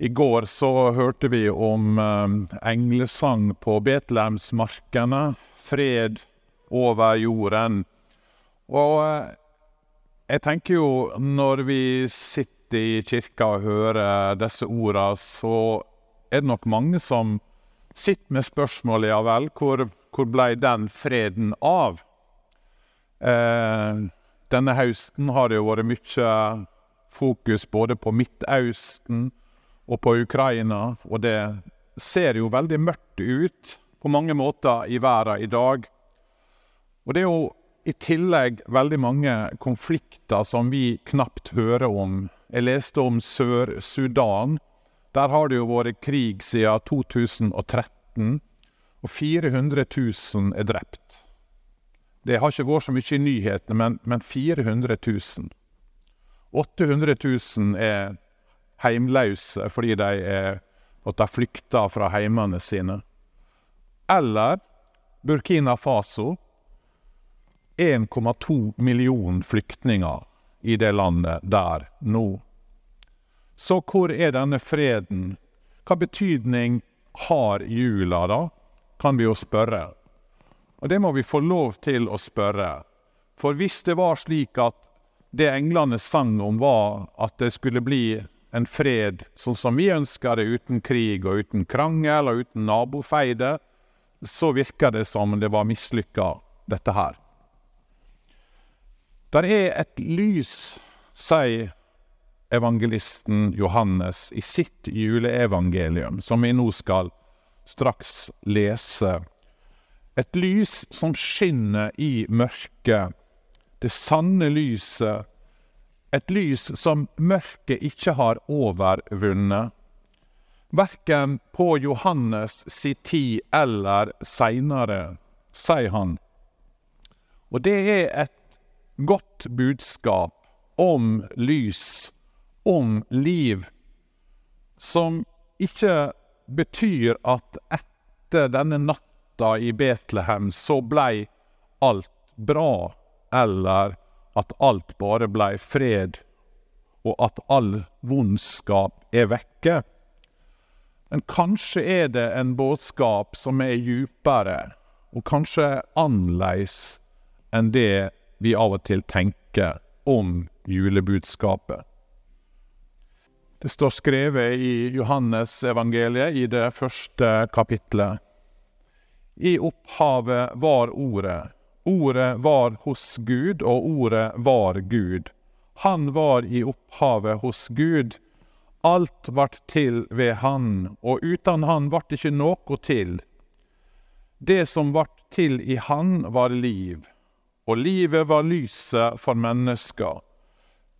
I går så hørte vi om eh, englesang på Betlehemsmarkene. Fred over jorden. Og eh, jeg tenker jo, når vi sitter i kirka og hører disse orda, så er det nok mange som sitter med spørsmålet, ja vel, hvor, hvor ble den freden av? Eh, denne høsten har det jo vært mye fokus både på Midtøsten og på Ukraina, og det ser jo veldig mørkt ut på mange måter i verden i dag. Og det er jo i tillegg veldig mange konflikter som vi knapt hører om. Jeg leste om Sør-Sudan. Der har det jo vært krig siden 2013, og 400 000 er drept. Det har ikke vært så mye i nyhetene, men, men 400 000. 800 000 er heimløse fordi de er måtte flykte fra heimene sine. Eller Burkina Faso. 1,2 millioner flyktninger i det landet der nå. Så hvor er denne freden? Hva betydning har jula, da? Kan vi jo spørre. Og det må vi få lov til å spørre. For hvis det var slik at det englene sang om, var at det skulle bli en fred sånn som vi ønsker det, uten krig og uten krangel og uten nabofeide, så virker det som det var mislykka, dette her. Der er et lys, sier evangelisten Johannes i sitt juleevangelium, som vi nå skal straks lese. Et lys som skinner i mørket, det sanne lyset et lys som mørket ikke har overvunnet, verken på Johannes si tid eller seinere, sier han. Og det er et godt budskap om lys, om liv, som ikke betyr at etter denne natta i Betlehem så blei alt bra, eller at alt bare blei fred, og at all vondskap er vekke. Men kanskje er det en budskap som er djupere, og kanskje annerledes enn det vi av og til tenker om julebudskapet. Det står skrevet i Johannes evangeliet i det første kapitlet. I opphavet var Ordet Ordet var hos Gud, og ordet var Gud. Han var i opphavet hos Gud. Alt vart til ved Han, og uten Han vart ikke noe til. Det som vart til i Han, var liv, og livet var lyset for mennesker.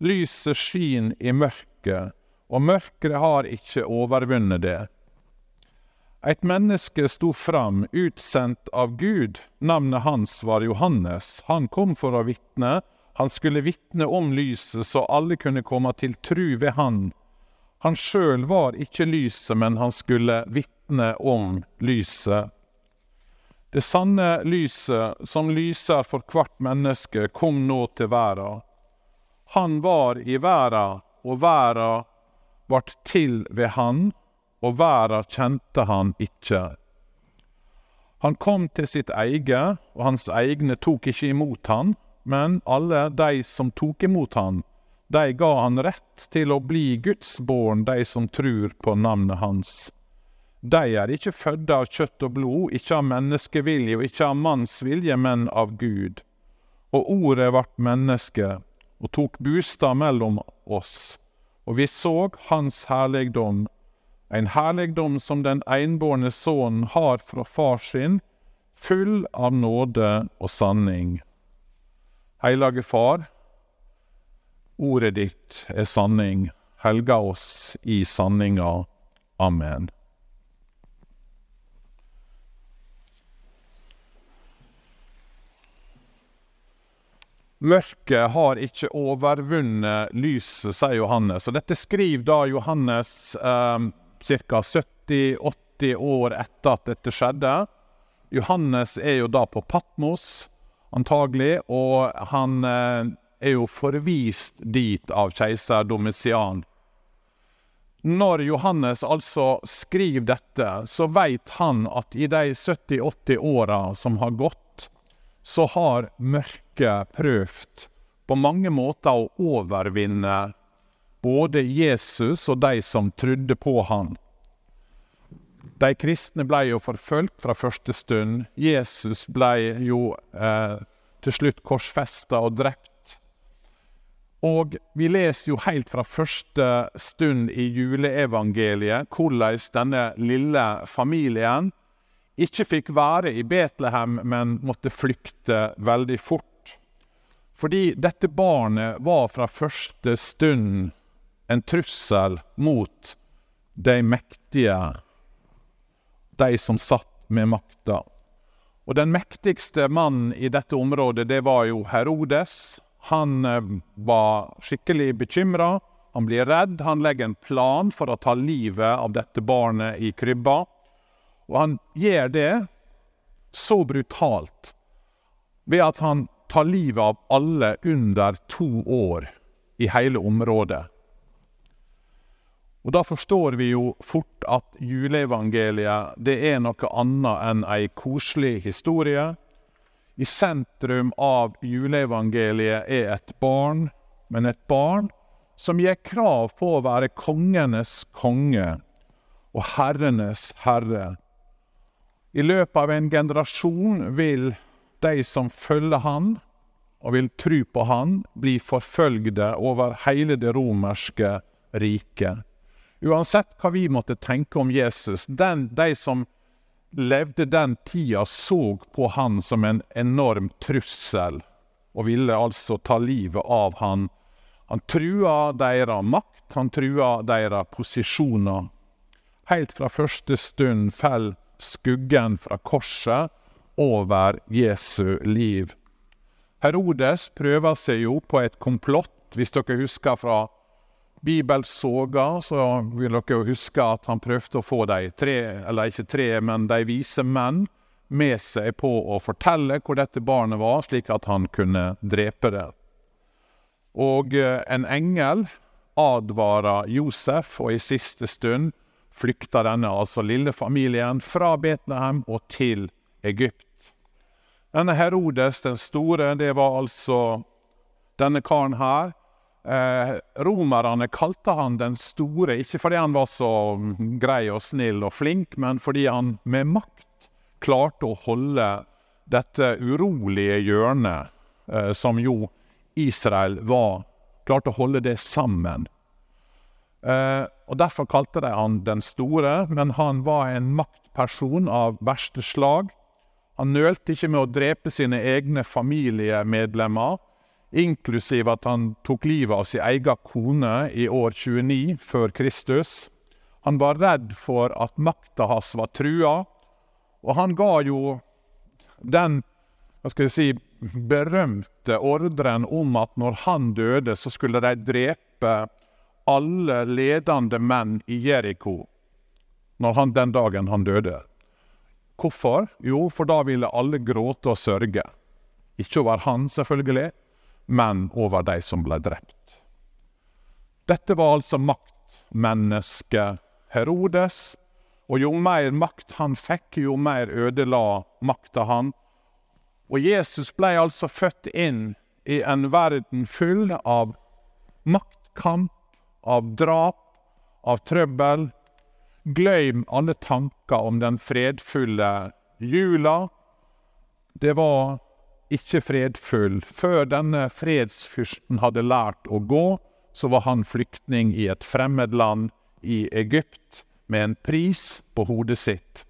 Lyset skin i mørket, og mørket har ikke overvunnet det. Et menneske sto fram, utsendt av Gud. Navnet hans var Johannes. Han kom for å vitne. Han skulle vitne om lyset, så alle kunne komme til tru ved han. Han sjøl var ikke lyset, men han skulle vitne om lyset. Det sanne lyset, som lyser for hvert menneske, kom nå til verda. Han var i verda, og verda vart til ved han og verden kjente han ikkje. Han kom til sitt eige, og hans egne tok ikke imot han, men alle de som tok imot han, de ga han rett til å bli gudsbåren, de som trur på navnet hans. De er ikke fødde av kjøtt og blod, ikke av menneskevilje og ikke av manns vilje, men av Gud. Og ordet vart menneske og tok bostad mellom oss, og vi såg hans herligdom, en herligdom som den enbårne sønnen har fra far sin, full av nåde og sanning. Hellige Far, ordet ditt er sanning. Helga oss i sanninga. Amen. Mørket har ikke overvunnet lyset, sier Johannes. Og dette skriver da Johannes eh, ca. 70-80 år etter at dette skjedde. Johannes er jo da på Patmos, antagelig, og han eh, er jo forvist dit av keiser Domitian. Når Johannes altså skriver dette, så vet han at i de 70-80 åra som har gått, så har mørket prøvd på mange måter å overvinne både Jesus og de som trodde på han. De kristne ble jo forfulgt fra første stund. Jesus ble jo eh, til slutt korsfesta og drept. Og vi leser jo helt fra første stund i juleevangeliet hvordan denne lille familien ikke fikk være i Betlehem, men måtte flykte veldig fort. Fordi dette barnet var fra første stund en trussel mot de mektige, de som satt med makta. Og den mektigste mannen i dette området, det var jo Herodes. Han eh, var skikkelig bekymra. Han blir redd. Han legger en plan for å ta livet av dette barnet i krybba. Og han gjør det så brutalt ved at han tar livet av alle under to år i hele området. Og Da forstår vi jo fort at juleevangeliet det er noe annet enn ei koselig historie. I sentrum av juleevangeliet er et barn, men et barn som gir krav på å være kongenes konge og herrenes herre. I løpet av en generasjon vil de som følger han og vil tro på han, bli forfølgde over hele det romerske riket. Uansett hva vi måtte tenke om Jesus, den, de som levde den tida, så på han som en enorm trussel, og ville altså ta livet av han. Han trua deres makt, han trua deres posisjoner. Helt fra første stund fell skuggen fra korset over Jesu liv. Herodes prøver seg jo på et komplott, hvis dere husker fra bibelsoga, så vil dere huske at han prøvde å få de tre, eller ikke tre, men de vise menn med seg på å fortelle hvor dette barnet var, slik at han kunne drepe det. Og eh, en engel advarer Josef, og i siste stund flykter denne, altså lille familien, fra Betlehem og til Egypt. Denne Herodes den store, det var altså denne karen her, Eh, romerne kalte han den store, ikke fordi han var så grei og snill og flink, men fordi han med makt klarte å holde dette urolige hjørnet, eh, som jo Israel var, klarte å holde det sammen. Eh, og Derfor kalte de han den store, men han var en maktperson av verste slag. Han nølte ikke med å drepe sine egne familiemedlemmer inklusiv at han tok livet av sin egen kone i år 29 før Kristus. Han var redd for at makta hans var trua, og han ga jo den hva skal jeg si, berømte ordren om at når han døde, så skulle de drepe alle ledende menn i Jeriko den dagen han døde. Hvorfor? Jo, for da ville alle gråte og sørge. Ikke over han, selvfølgelig, men over de som ble drept. Dette var altså maktmennesket Herodes, og jo mer makt han fikk, jo mer ødela makta han. Og Jesus ble altså født inn i en verden full av maktkamp, av drap, av trøbbel. Glem alle tanker om den fredfulle jula. Det var ikke fredfull. Før denne fredsfyrsten hadde lært å gå, så var han flyktning i et fremmed land, i Egypt, med en pris på hodet sitt.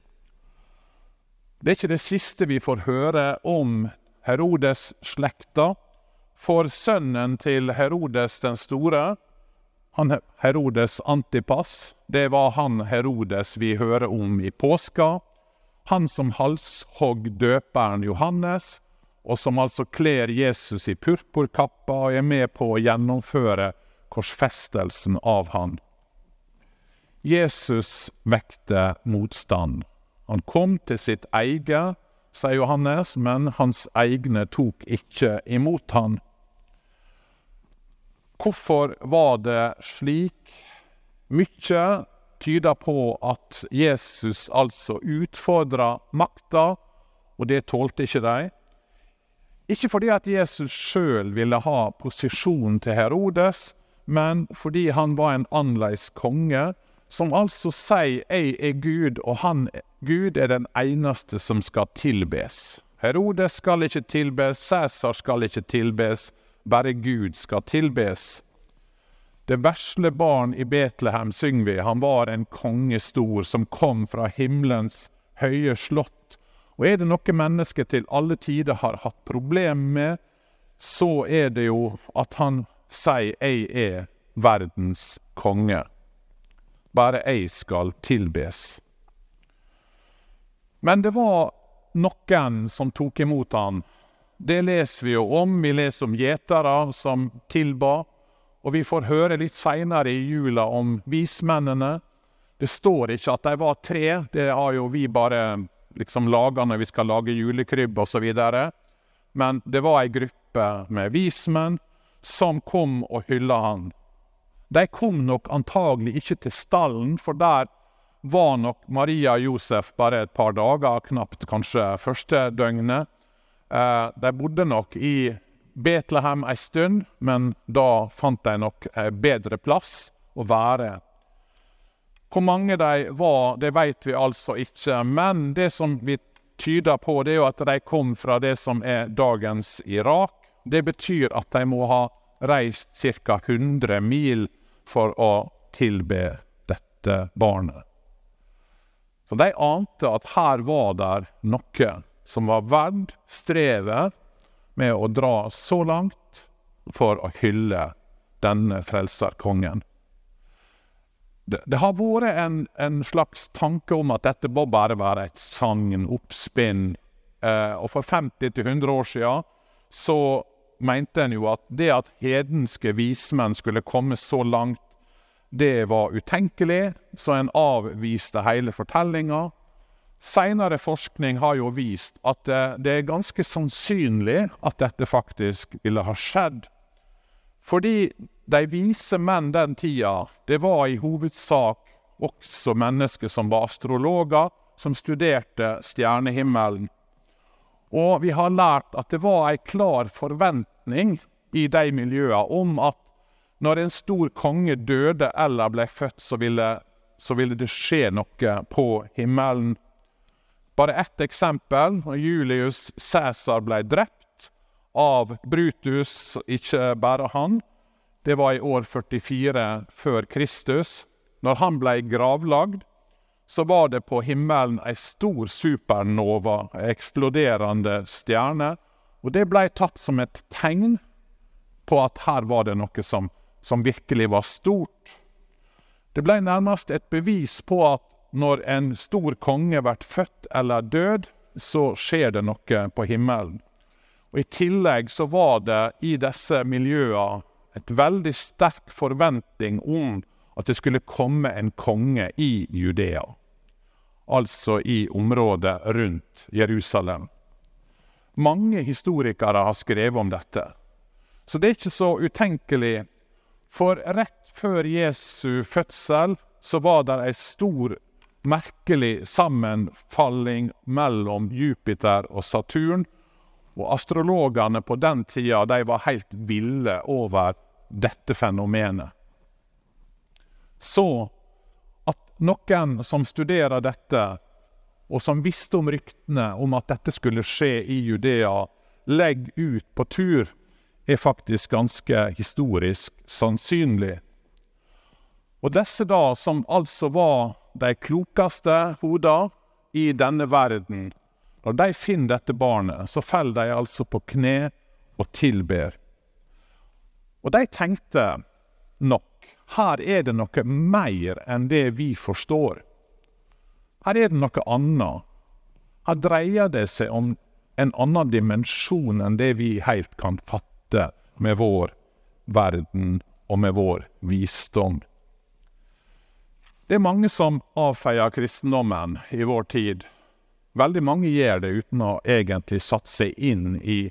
Det er ikke det siste vi får høre om Herodes-slekta, for sønnen til Herodes den store, han Herodes Antipas, det var han Herodes vi hører om i påska, han som halshogg døperen Johannes, og som altså kler Jesus i purpurkappa og er med på å gjennomføre korsfestelsen av han. Jesus vekte motstand. Han kom til sitt eget, sier Johannes, men hans egne tok ikke imot han. Hvorfor var det slik? Mykje tyder på at Jesus altså utfordra makta, og det tålte ikke de. Ikke fordi at Jesus sjøl ville ha posisjonen til Herodes, men fordi han var en annerledes konge, som altså sier 'Jeg er Gud', og han, Gud er den eneste som skal tilbes. Herodes skal ikke tilbes, Cæsar skal ikke tilbes, bare Gud skal tilbes. Det vesle barn i Betlehem, synger vi, han var en konge stor, som kom fra himmelens høye slott. Og er det noe mennesket til alle tider har hatt problemer med, så er det jo at han sier 'jeg er verdens konge'. Bare jeg skal tilbes. Men det var noen som tok imot han. Det leser vi jo om. Vi leser om gjetere som tilba. Og vi får høre litt seinere i jula om vismennene. Det står ikke at de var tre, det har jo vi bare liksom laga når vi skal lage julekrybb osv. Men det var ei gruppe med vismenn som kom og hylla han. De kom nok antagelig ikke til stallen, for der var nok Maria og Josef bare et par dager, knapt kanskje første døgnet. Eh, de bodde nok i Betlehem ei stund, men da fant de nok bedre plass å være. Hvor mange de var, det vet vi altså ikke, men det som vi tyder på, det er jo at de kom fra det som er dagens Irak. Det betyr at de må ha reist ca. 100 mil for å tilbe dette barnet. Så de ante at her var det noe som var verdt strevet med å dra så langt for å hylle denne frelserkongen. Det, det har vært en, en, slags tanke om at dette må bare være et sagn, oppspinn. Eh, og for 50-100 år siden så mente en jo at det at hedenske vismenn skulle komme så langt, det var utenkelig, så en avviste hele fortellinga. Seinere forskning har jo vist at det er ganske sannsynlig at dette faktisk ville ha skjedd. Fordi de vise menn den tida, det var i hovedsak også mennesker som var astrologer, som studerte stjernehimmelen. Og vi har lært at det var ei klar forventning i de miljøene om at når en stor konge døde eller ble født, så ville, så ville det skje noe på himmelen. Bare ett eksempel. Når Julius Cæsar ble drept av Brutus, ikke bare han. Det var i år 44 før Kristus. Når han ble gravlagd, så var det på himmelen ei stor supernova, ei eksploderende stjerne. Og det blei tatt som et tegn på at her var det noe som, som virkelig var stort. Det blei nærmest et bevis på at når en stor konge blir født eller død, så skjer det noe på himmelen. Og I tillegg så var det i disse miljøene et veldig sterk forventning om at det skulle komme en konge i Judea. Altså i området rundt Jerusalem. Mange historikere har skrevet om dette. Så det er ikke så utenkelig. For rett før Jesu fødsel så var det ei stor merkelig sammenfalling mellom Jupiter og Saturn. Og astrologene på den tida de var helt ville over dette fenomenet. Så at noen som studerer dette, og som visste om ryktene om at dette skulle skje i Judea, legger ut på tur, er faktisk ganske historisk sannsynlig. Og disse da, som altså var de klokeste hoder i denne verden, når de finner dette barnet, så faller de altså på kne og tilber. Og de tenkte nok her er det noe mer enn det vi forstår. Her er det noe annet. Her dreier det seg om en annen dimensjon enn det vi helt kan fatte med vår verden og med vår visdom. Det er mange som avfeier kristendommen i vår tid. Veldig mange gjør det uten å egentlig satse inn i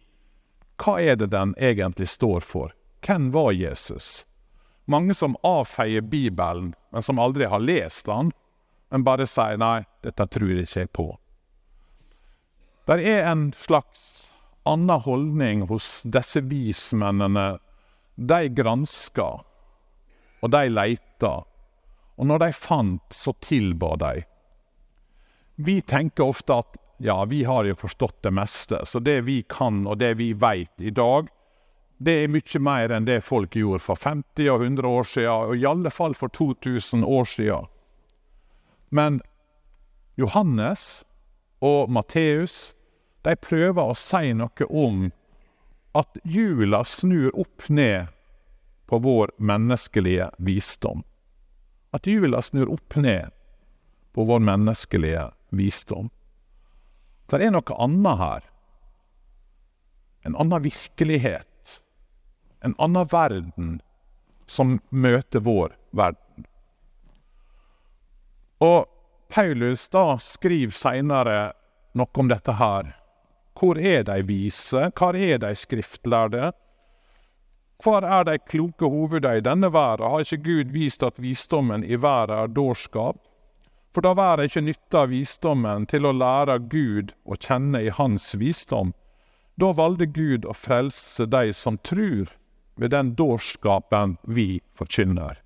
hva er det den egentlig står for. Hvem var Jesus? mange som avfeier Bibelen, men som aldri har lest den, men bare sier 'nei, dette tror jeg ikke på'. Det er en slags annen holdning hos disse vismennene. De granska, og de leita. Og når de fant, så tilba de. Vi tenker ofte at ja, vi har jo forstått det meste, så det vi kan og det vi veit i dag, det er mye mer enn det folk gjorde for 50 og 100 år siden, og i alle fall for 2000 år siden. Men Johannes og Matteus de prøver å si noe om at jula snur opp ned på vår menneskelige visdom. At jula snur opp ned på vår menneskelige visdom. Det er noe annet her. En annen virkelighet en annen verden som møter vår verden. Og Paulus da skriver seinere noe om dette her. Hvor er de vise? Hvor er de skriftlærde? Hvor er de kloke hovedene i denne verden? Har ikke Gud vist at visdommen i verden er dårskap? For da værer ikke nytte av visdommen til å lære Gud å kjenne i Hans visdom. Da valgte Gud å frelse de som tror ved den dårskapen vi forkynner.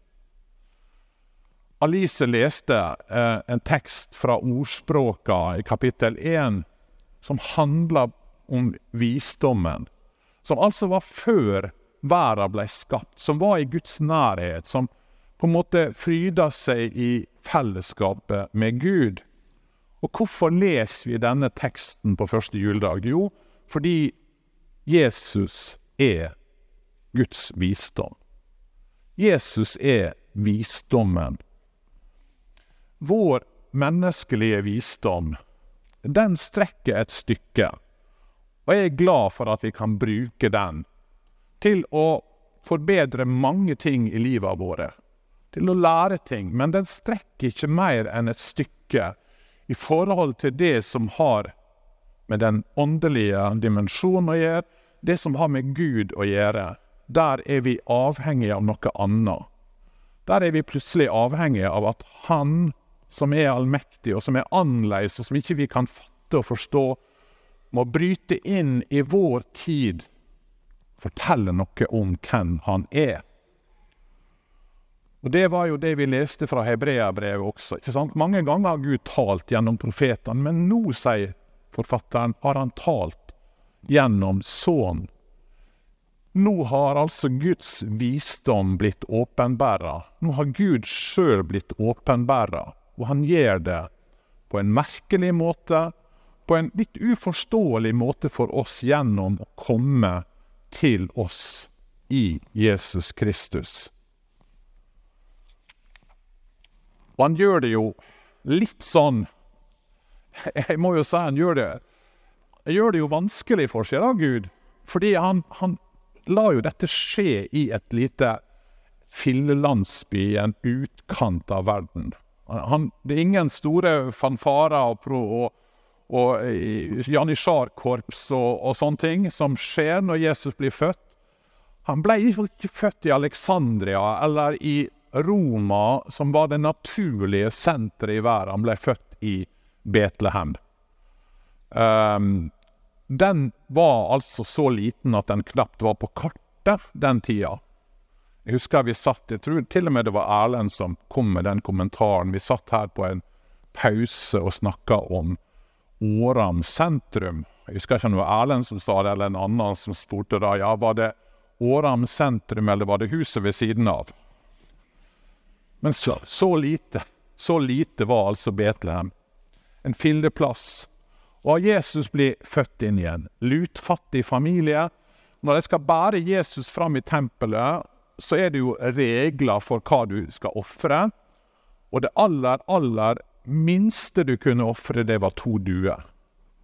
Alice leste eh, en tekst fra Ordspråka i kapittel 1 som handla om visdommen. Som altså var før verden ble skapt, som var i Guds nærhet, som på en måte fryda seg i fellesskapet med Gud. Og hvorfor leser vi denne teksten på første juledag? Jo, fordi Jesus er Guds visdom. Jesus er visdommen. Vår menneskelige visdom, den strekker et stykke. Og jeg er glad for at vi kan bruke den til å forbedre mange ting i livet våre. Til å lære ting. Men den strekker ikke mer enn et stykke i forhold til det som har med den åndelige dimensjonen å gjøre, det som har med Gud å gjøre der er vi avhengige av noe annet. Der er vi plutselig avhengige av at Han som er allmektig, og som er annerledes, og som ikke vi kan fatte og forstå, må bryte inn i vår tid, fortelle noe om hvem Han er. Og Det var jo det vi leste fra Hebreabrevet også. ikke sant? Mange ganger har Gud talt gjennom profetene, men nå, sier forfatteren, har han talt gjennom Sønnen nå har altså Guds visdom blitt åpenbæra. Nå har Gud sjøl blitt åpenbæra, og han gjør det på en merkelig måte, på en litt uforståelig måte for oss gjennom å komme til oss i Jesus Kristus. Og han gjør det jo litt sånn Jeg må jo si han gjør det Han gjør det jo vanskelig for seg, da, Gud. Fordi han, han, la jo dette skje i et lite fillelandsby i en utkant av verden. Han, det er ingen store fanfarer og, og, og eh, janitsjarkorps og, og sånne ting som skjer når Jesus blir født. Han ble ikke født i Alexandria eller i Roma, som var det naturlige senteret i verden. Ble født i Betlehem. Um, den var altså så liten at den knapt var på kartet den tida. Jeg husker vi satt Jeg tror til og med det var Erlend som kom med den kommentaren. Vi satt her på en pause og snakka om Åram sentrum. Jeg husker ikke om det var Erlend som sa det, eller en annen som spurte da. Ja, var det Åram sentrum, eller var det huset ved siden av? Men så, så lite. Så lite var altså Betlehem. En fildeplass. og Jesus blir født inn i en lutfattig familie. Når de skal bære Jesus fram i tempelet, så er det jo regler for hva du skal ofre. Og det aller, aller minste du kunne ofre, det var to duer.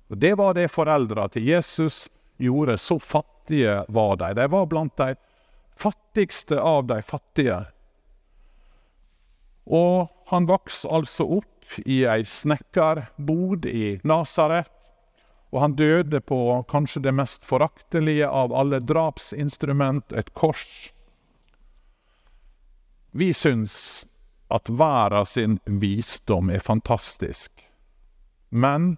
Og Det var det foreldra til Jesus gjorde. Så fattige var de. De var blant de fattigste av de fattige. Og han vokste altså opp i ei snekkerbod i Nasaret. Og han døde på kanskje det mest foraktelige av alle drapsinstrument, et kors. Vi syns at verden sin visdom er fantastisk. Men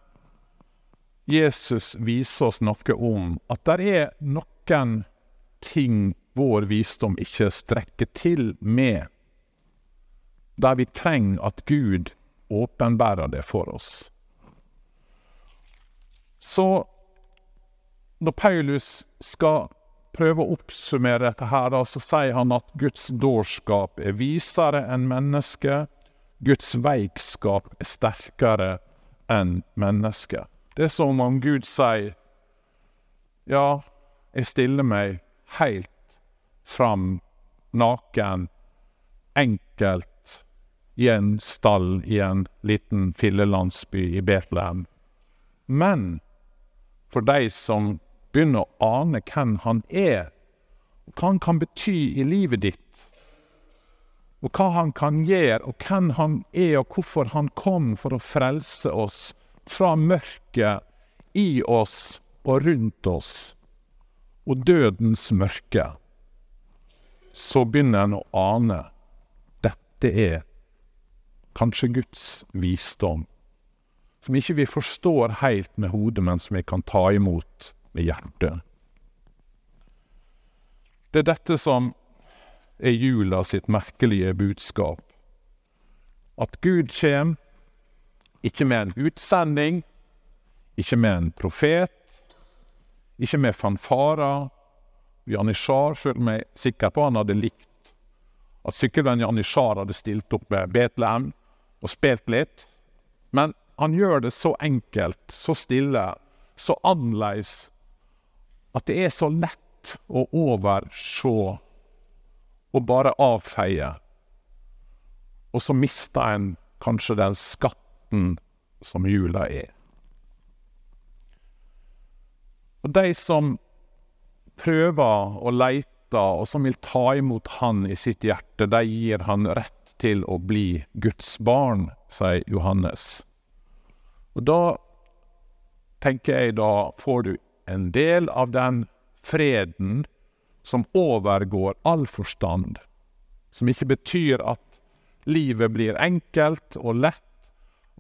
Jesus viser oss noe om at det er noen ting vår visdom ikke strekker til med, der vi trenger at Gud åpenbærer det for oss. Så når Paulus skal prøve å oppsummere dette, her, så sier han at Guds dårskap er visere enn mennesket. Guds veikskap er sterkere enn mennesket. Det er som om Gud sier Ja, jeg stiller meg helt fram, naken, enkelt, i en stall i en liten fillelandsby i Betlehem. Men for de som begynner å ane hvem han er, hva han kan bety i livet ditt, og hva han kan gjøre, og hvem han er, og hvorfor han kom for å frelse oss fra mørket i oss og rundt oss, og dødens mørke, så begynner en å ane dette er kanskje Guds visdom, som ikke vi forstår helt med hodet, men som vi kan ta imot med hjertet. Det er dette som er jula sitt merkelige budskap. At Gud kjem, ikke med en utsending, ikke med en profet, ikke med fanfarer, janitsjar, sjøl om jeg er sikker på han hadde likt at sykkelvenn janitsjar hadde stilt opp med Betlehem og spilt litt. Men han gjør det så enkelt, så stille, så annerledes at det er så lett å overse og bare avfeie. Og så mister en kanskje den skatten som jula er. Og de som prøver å leite, og som vil ta imot Han i sitt hjerte, de gir Han rett til å bli Guds barn, sier Johannes. Og da tenker jeg, da får du en del av den freden som overgår all forstand, som ikke betyr at livet blir enkelt og lett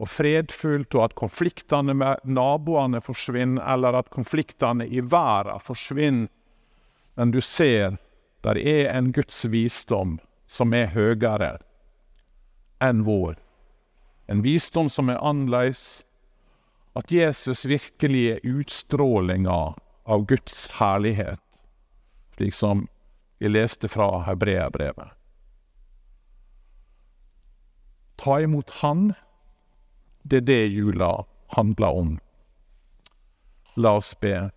og fredfullt, og at konfliktene med naboene forsvinner, eller at konfliktene i verden forsvinner, men du ser der er en Guds visdom som er høyere enn vår. En visdom som er annerledes, at Jesus virkelig er utstrålinga av Guds herlighet, slik som vi leste fra Hebreabrevet. Ta imot Han, det er det jula handler om. La oss be.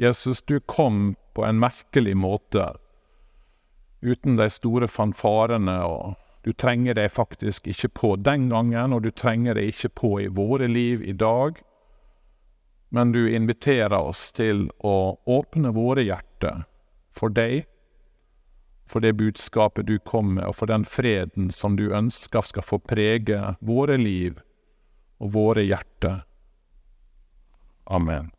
Jesus, du kom på en merkelig måte, uten de store fanfarene, og du trenger det faktisk ikke på den gangen, og du trenger det ikke på i våre liv i dag men du inviterer oss til å åpne våre hjerter for deg, for det budskapet du kom med, og for den freden som du ønsker skal få prege våre liv og våre hjerter. Amen.